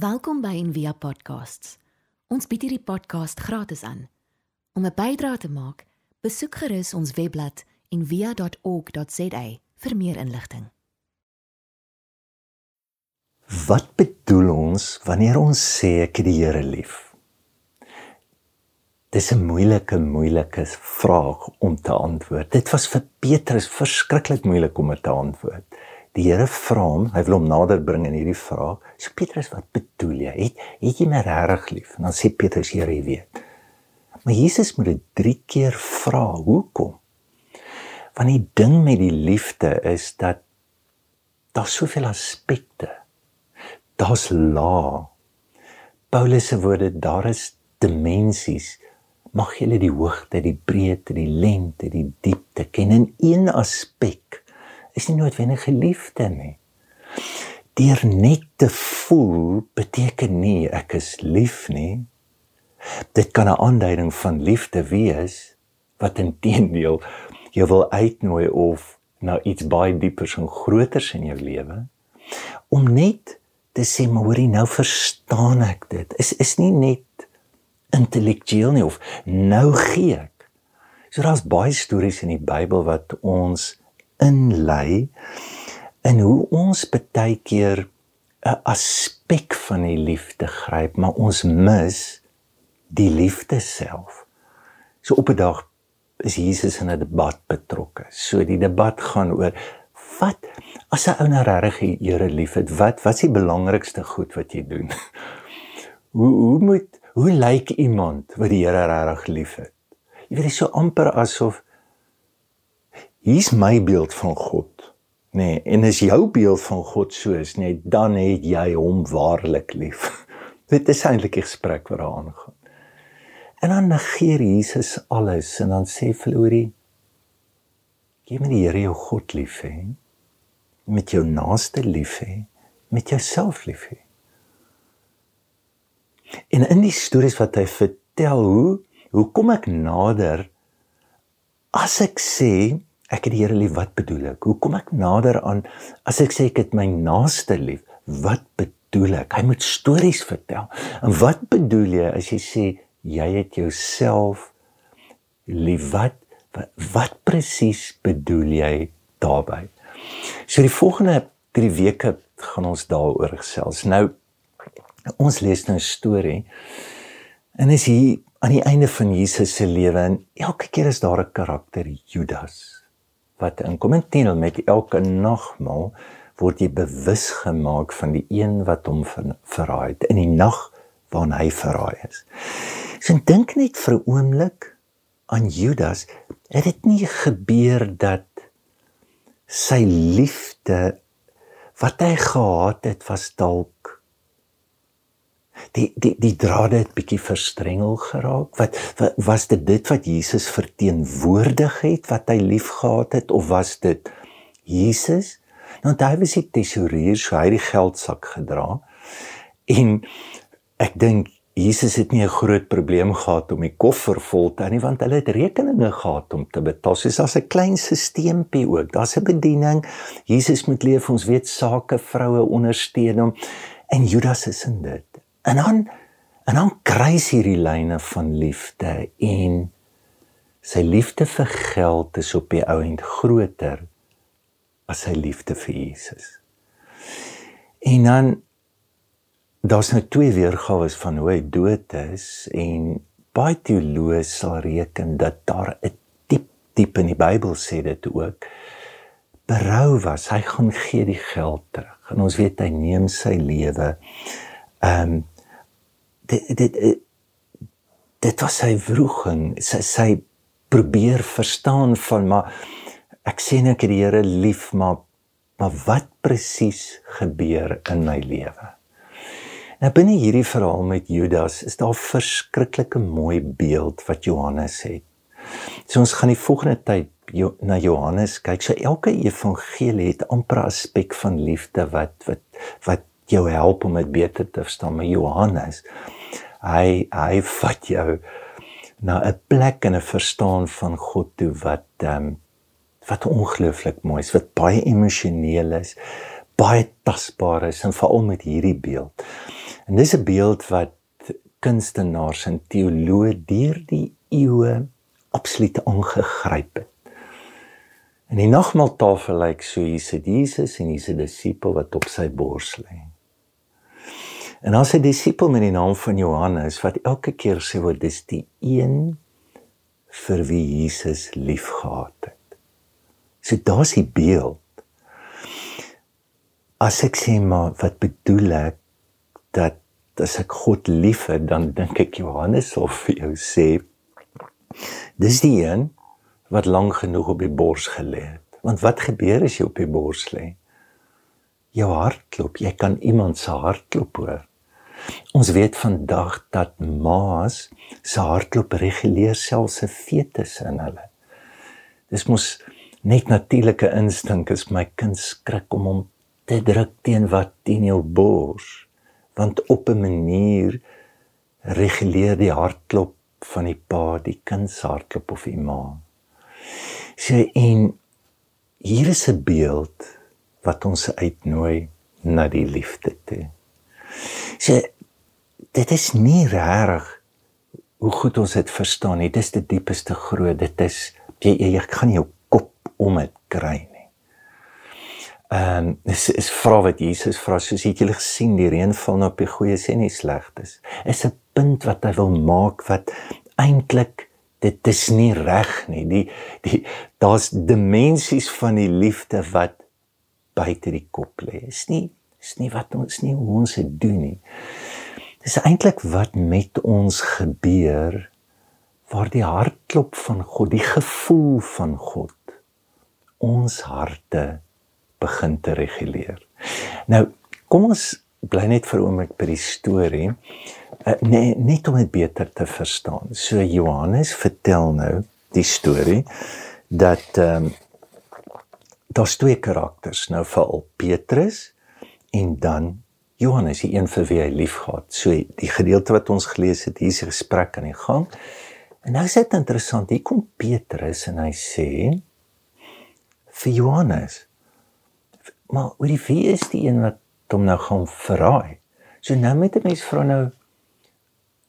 Welkom by Envia Podcasts. Ons bied hierdie podcast gratis aan. Om 'n bydrae te maak, besoek gerus ons webblad en via.org.za vir meer inligting. Wat bedoel ons wanneer ons sê ek het die Here lief? Dis 'n moeilike moeilike vraag om te antwoord. Dit was vir Petrus verskriklik moeilik om dit te antwoord. Die Here vra hom, hy wil hom nader bring in hierdie vraag. So Petrus, wat bedoel jy? Het, het jy my regtig lief? En dan sê Petrus, Here, jy weet. Maar Jesus moet dit 3 keer vra. Hoekom? Want die ding met die liefde is dat daar soveel aspekte. Daar's la. Paulus se woorde, daar is dimensies. Mag jy die hoogte, die breedte, die lengte, die diepte ken in een aspek. Is nie noodwendig geliefde nie. Deur net te voel beteken nie ek is lief nie. Dit kan 'n aanduiding van liefde wees wat intedeel jy wil uitnooi of na iets baie diepers en groters in jou lewe om net te sê maar hoorie nou verstaan ek dit is is nie net intellektueel nie of nou gee ek so daar's baie stories in die Bybel wat ons inlei in hoe ons baie keer 'n aspek van die liefde gryp maar ons mis die liefde self so op 'n dag is Jesus in 'n debat betrokke. So die debat gaan oor wat as 'n ou nou regtig die Here liefhet, wat wat is die belangrikste goed wat jy doen? hoe hoe moet hoe lyk iemand wat die Here regtig liefhet? Jy weet dit is so amper asof hier's my beeld van God. Nee, en as jou beeld van God so is, nee, dan het jy hom waarlik lief. dit is eintlik 'n gesprek wat daar aangaan. En dan negeer Jesus alles en dan sê Florie gee my die Here jou God lief hê met jou naaste lief hê met jouself lief hê. En in die stories wat hy vertel hoe hoe kom ek nader as ek sê ek het die Here lief wat bedoel ek? Hoe kom ek nader aan as ek sê ek het my naaste lief? Wat bedoel ek? Hy moet stories vertel. En wat bedoel jy as jy sê jy het jouself lief wat wat, wat presies bedoel jy daarbey so die volgende 3 weke gaan ons daaroor gesels nou ons lees nou 'n storie en is hier aan die einde van Jesus se lewe en elke keer is daar 'n karakter Judas wat inkom en teen met elke nagmaal word jy bewus gemaak van die een wat hom verraai het in die nag waarin hy verraai is. So dink net vir 'n oomblik aan Judas. Het dit nie gebeur dat sy liefde wat hy gehad het was dalk die die die drade het bietjie verstrengel geraak. Wat, wat was dit dit wat Jesus verteenwoordig het wat hy liefgehad het of was dit Jesus? Nou daai was die tesourier, so hy het die geldsak gedra. En ek dink Jesus het nie 'n groot probleem gehad om die koffer vol te hou nie want hulle het rekeninge gehad om te betaal. Soos as 'n klein stelseltjie ook. Daar's 'n bediening. Jesus moet leef ons weet sake vroue ondersteun hom en Judas is in dit. En dan en dan kruis hierdie lyne van liefde en sy liefde vir geld is op die ou end groter as sy liefde vir Jesus. En dan daar's nou twee weergawe van hoe hy dood is en baie teoloë sal reken dat daar 'n diep diep in die Bybel sê dit ook berou was hy gaan gee die geld terug en ons weet hy neem sy lewe ehm um, dit dit dit was sy vroeging sy sy probeer verstaan van maar ek sê net die Here lief maar maar wat presies gebeur in my lewe Nou binne hierdie verhaal met Judas is daar 'n verskriklike mooi beeld wat Johannes het. So ons gaan die volgende tyd na Johannes kyk. So elke evangelie het amper 'n aspek van liefde wat wat wat jou help om dit beter te verstaan. Maar Johannes hy hy vat jou na 'n plek en 'n verstaan van God toe wat ehm um, wat ongelooflik mooi is, wat baie emosioneel is, baie tasbaar is en veral met hierdie beeld. En dis 'n beeld wat kunstenaars en teoloë deur die eeue absoluut aangegryp het. En die nagmaaltafel lyk so hier sit Jesus en hier's 'n disipel wat op sy bors lê. En as 'n disipel met die naam van Johannes wat elke keer sê wat dis die een vir wie Jesus liefgehad het. So daar's die beeld. As ek sê maar wat bedoel ek dat as ek God liefhet dan dink ek Johannes sal vir jou sê dis die een wat lank genoeg op die bors gelê het. Want wat gebeur as jy op die bors lê? Jou hart klop, jy kan iemand se hart klop hoor. Ons weet vandag dat maas se hartklop reguleer selfs 'n fetus in hulle. Dis mos net natuurlike instink as my kind skrik om hom te druk teen wat teen jou bors want op 'n manier reguleer die hartklop van die pa die kind se hartklop of die ma. Sy en hier is 'n beeld wat ons uitnooi na die liefde toe. Sy dit is nie reg hoe goed ons dit verstaan nie. Dit is die diepste groot. Dit is jy jy gaan jou kop om dit kry nie. Ehm um, dis is vra wat Jesus vra soos het julle gesien die reën val nou op die goeie sê nie slegtes. Is 'n punt wat hy wil maak wat eintlik dit is nie reg nie. Die die daar's dimensies van die liefde wat buite die kop lê. Is nie is nie wat ons nie hoe ons dit doen nie. Dis eintlik wat met ons gebeur waar die hartklop van God, die gevoel van God ons harte begin te reguleer. Nou, kom ons bly net vir 'n oomblik by die storie. Uh, nee, net om dit beter te verstaan. So Johannes vertel nou die storie dat ehm um, daar's twee karakters, nou veral Petrus en dan Johannes, die een vir wie hy liefgehad. So die gedeelte wat ons gelees het, hier is 'n gesprek aan die gang. En nou is dit interessant, hier kom Petrus en hy sê vir Johannes, maar wie wie is die een wat hom nou gaan verraai? So nou met 'n mens vra nou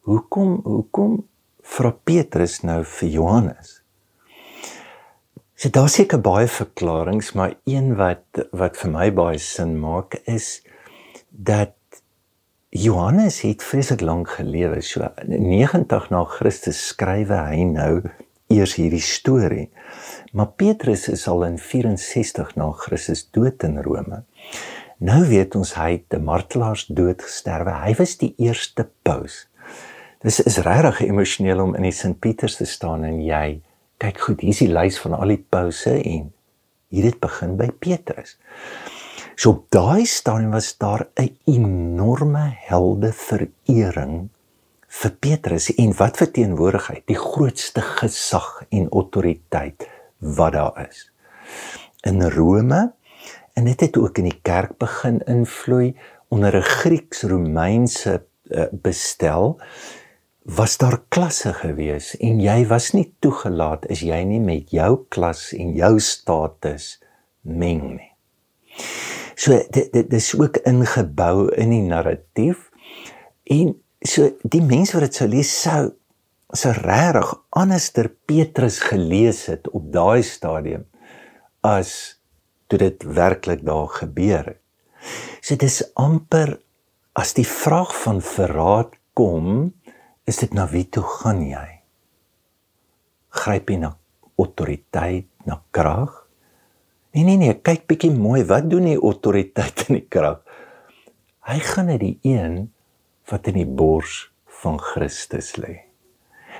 hoekom hoekom vra Petrus nou vir Johannes? So daar seker baie verklaringe, maar een wat wat vir my baie sin maak is dat Johannes het vreeslik lank gelewe. So 90 na Christus skrywe hy nou eers hierdie storie. Maar Petrus is al in 64 na Christus dood in Rome. Nou weet ons hy het 'n martelaars dood gesterwe. Hy was die eerste paus. Dis is regtig emosioneel om in die Sint Pieters te staan en jy kyk goed, hier is die lys van al die pause en hier het begin by Petrus. So op daai stadium was daar 'n enorme helde verering vir Petrus en wat verteenwoordigheid, die grootste gesag en autoriteit wat daar is. In Rome en dit het ook in die kerk begin invloei onder 'n Grieks-Romeinse uh, bestel was daar klasse gewees en jy was nie toegelaat as jy nie met jou klas en jou status meng nie. So dit dit is ook ingebou in die narratief en so die mense wat dit sou lees sou sou regtig anderster Petrus gelees het op daai stadium as toe dit werklik daar gebeur het. So dis amper as die vraag van verraad kom is dit na wie toe gaan jy? Gryp jy na autoriteit, na krag? Nee nee nee, kyk bietjie mooi, wat doen die autoriteit en die krag? Hy gaan na die een wat in die bors van Christus lê.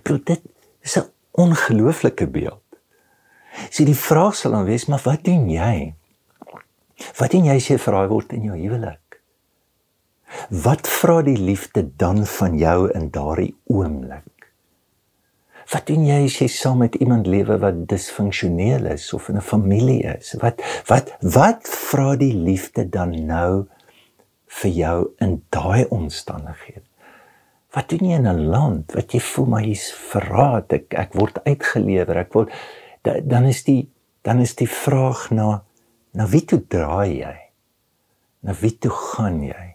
Bedoel dit is 'n ongelooflike beeld. Sien die vraag sal dan wees, maar wat doen jy? Wat doen jy as jy veraai word in jou huwelik? Wat vra die liefde dan van jou in daardie oomblik? Wat doen jy as jy saam met iemand lewe wat disfunksioneel is of in 'n familie is? Wat wat wat vra die liefde dan nou vir jou in daai omstandighede? Wat doen jy in 'n land wat jy voel maar jy's verraad, ek ek word uitgelewer, ek word dan is die dan is die vraag na na wie toe draai jy? Na wie toe gaan jy?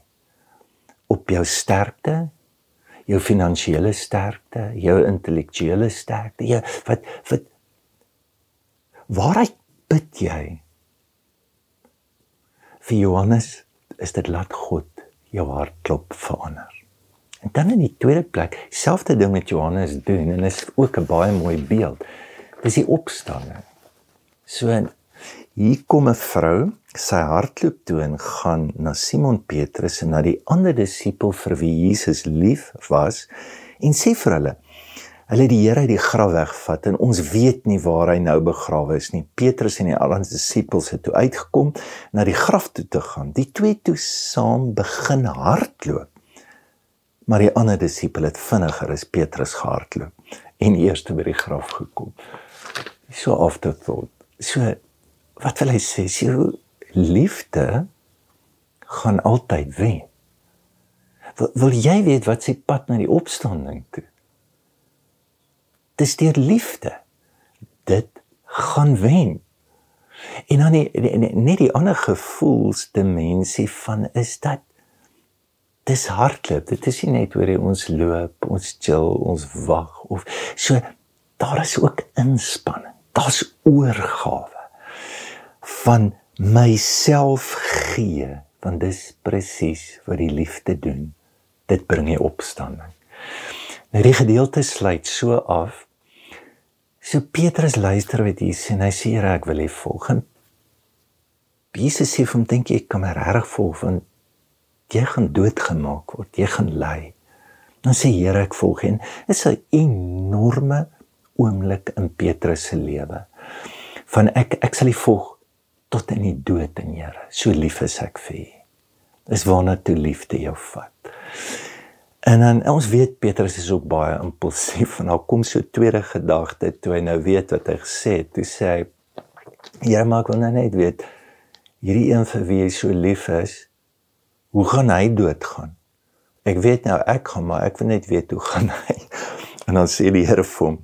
Op jou sterkte, jou finansiële sterkte, jou intellektuele sterkte. Jy wat wat waaruit bid jy? Vir Johannes is dit laat God jou hartklop verander. En dan in die tweede plek, selfde ding met Johannes doen en is ook 'n baie mooi beeld. Dis die opstanding. So hier kom 'n vrou, sy hartklop toe en gaan na Simon Petrus en na die ander disipel vir wie Jesus lief was en sê vir hulle: Hulle die Here uit die graf wegvat en ons weet nie waar hy nou begrawe is nie. Petrus en die ander disipels het toe uitgekom na die graf toe te gaan. Die twee toe saam begin hardloop. Maar die ander disipel het vinniger as Petrus gehardloop en eers by die graf gekom. So afdot. So wat wil hy sê? So liefde gaan altyd wen. Wil, wil jy weet wat sy pad na die opstanding toe? Dis deur liefde. Dit gaan wen. En dan nie, nie die ander gevoelsdimensie van is dat dis hardloop. Dit is nie net oor ons loop, ons chill, ons wag of so daar is ook inspanning. Daar's oorgawe van myself gee, want dis presies wat die liefde doen. Dit bring jy opstanding. Nou die gedeelte sluit so af. So Petrus luister wat sê en hy sê ek wil hê volg. Jesus sê vir hom dink jy kan my reg volg want jy gaan doodgemaak word, jy gaan ly. Dan sê Here ek volg en is 'n enorme oomblik in Petrus se lewe. Van ek ek sal U volg tot in die dood in Here. So lief is ek vir U. Dis waarna toe liefde jou vat. En dan ons weet Petrus is ook baie impulsief en daar kom so tweede gedagte toe hy nou weet wat hy gesê het. Toe sê hy: "Here, maar ek wil nou net weet hierdie een vir wie jy so lief is, hoe gaan hy doodgaan? Ek weet nou ek gaan maar ek wil net weet hoe gaan hy. En dan sê die Here vir hom,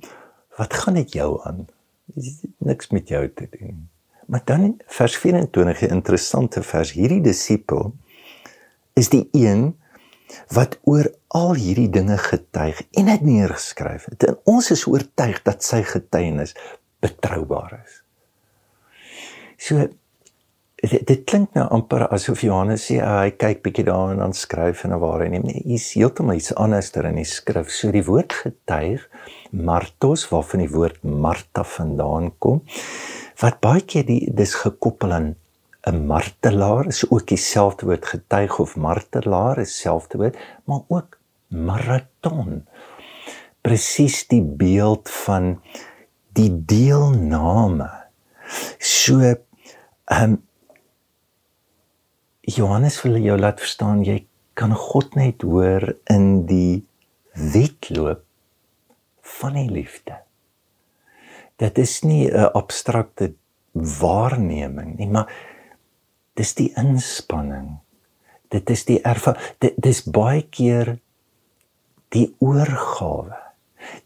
wat gaan dit jou aan? Dis niks met jou te doen. Maar dan vers 24, 'n interessante vers, hierdie disipel is die een wat oor al hierdie dinge getuig en dit neergeskryf het. En ons is oortuig dat sy getuienis betroubaar is. So dit, dit klink nou amper asof Johannes sê uh, hy kyk bietjie daar en dan skryf en waar hy neem nie is heeltemal iets anderster in die skrif so die woord getuig martos waarvan die woord marta vandaan kom wat baie keer die dis gekoppel aan 'n martelaar is ook dieselfde woord getuig of martelaar is dieselfde woord maar ook maraton presies die beeld van die deelname so ehm um, Johannes wil jou laat verstaan jy kan God net hoor in die wedloop van die liefde. Dit is nie 'n abstrakte waarneming nie, maar dis die inspanning. Dit is die ervaring. Dit dis baie keer die oorgawe.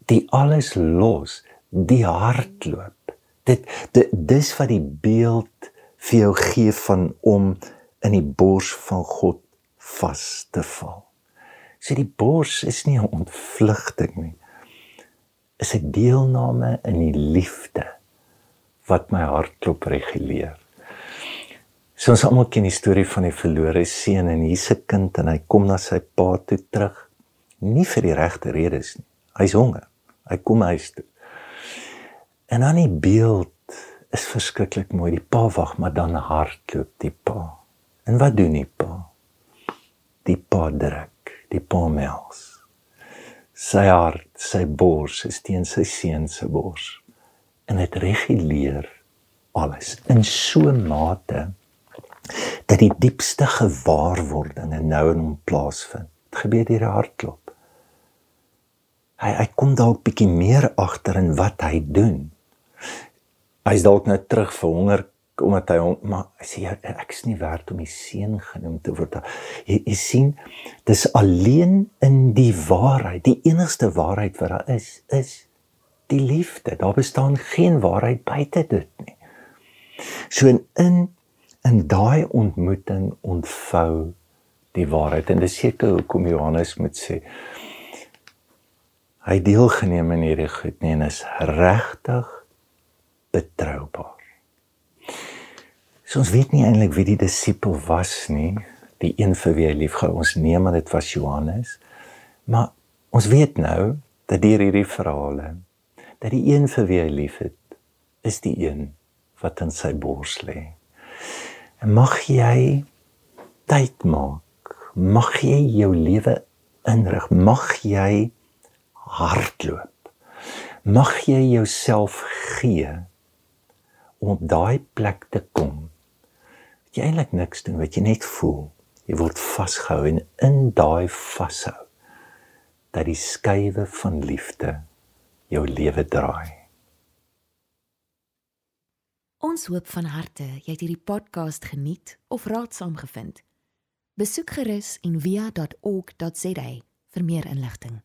Die alles los, die hartloop. Dit, dit dis wat die beeld vir jou gee van om in die bors van God vas te val. So die bors is nie 'n ontvlugting nie. Is 'n deelname in die liefde wat my hartklop reguleer. So ons almal ken die storie van die verlore seun en hier's 'n kind en hy kom na sy pa toe terug. Nie vir die regte redes nie. Hy's honger. Hy kom huis toe. En dan die beeld is verskriklik mooi. Die pa wag, maar dan hardloop die pa. En wat doen die pa? Die pa druk, die pa mels. Sy hart, sy bors is teen sy seun se bors. En dit reguleer alles in so 'n mate dat die diepste gewaarwordinge nou in hom plaasvind. Dit gebeur deur die hartklop. Hy hy kom dalk bietjie meer agter in wat hy doen. Hy's dalk nou terug vir honger omdat hy hom maar hy sê ek is nie werd om die seun genoem te word. Jy, jy sien, dis alleen in die waarheid, die enigste waarheid wat daar is, is die liefde. Daar bestaan geen waarheid buite dit nie. So in in, in daai ontmoeting ontvou die waarheid en dis seker hoekom Johannes moet sê hy deelgeneem in hierdie goed nie en is regtig betroubaar. So ons weet nie eintlik wie die disipel was nie, die een vir wie hy liefgehou. Ons neem aan dit was Johannes. Maar ons weet nou dat deur hierdie verhale dat die een vir wie hy liefhet is die een wat in sy bors lê. En mag jy tyd maak. Mag jy jou lewe inrig. Mag jy hardloop. Mag jy jouself gee om op daai plek te kom. Jy eintlik niks doen, wat jy net voel. Jy word vasgehou en in daai vashou dat die skuwe van liefde jou lewe draai. Ons hoop van harte jy het hierdie podcast geniet of raadsaam gevind. Besoek gerus en via.ok.za vir meer inligting.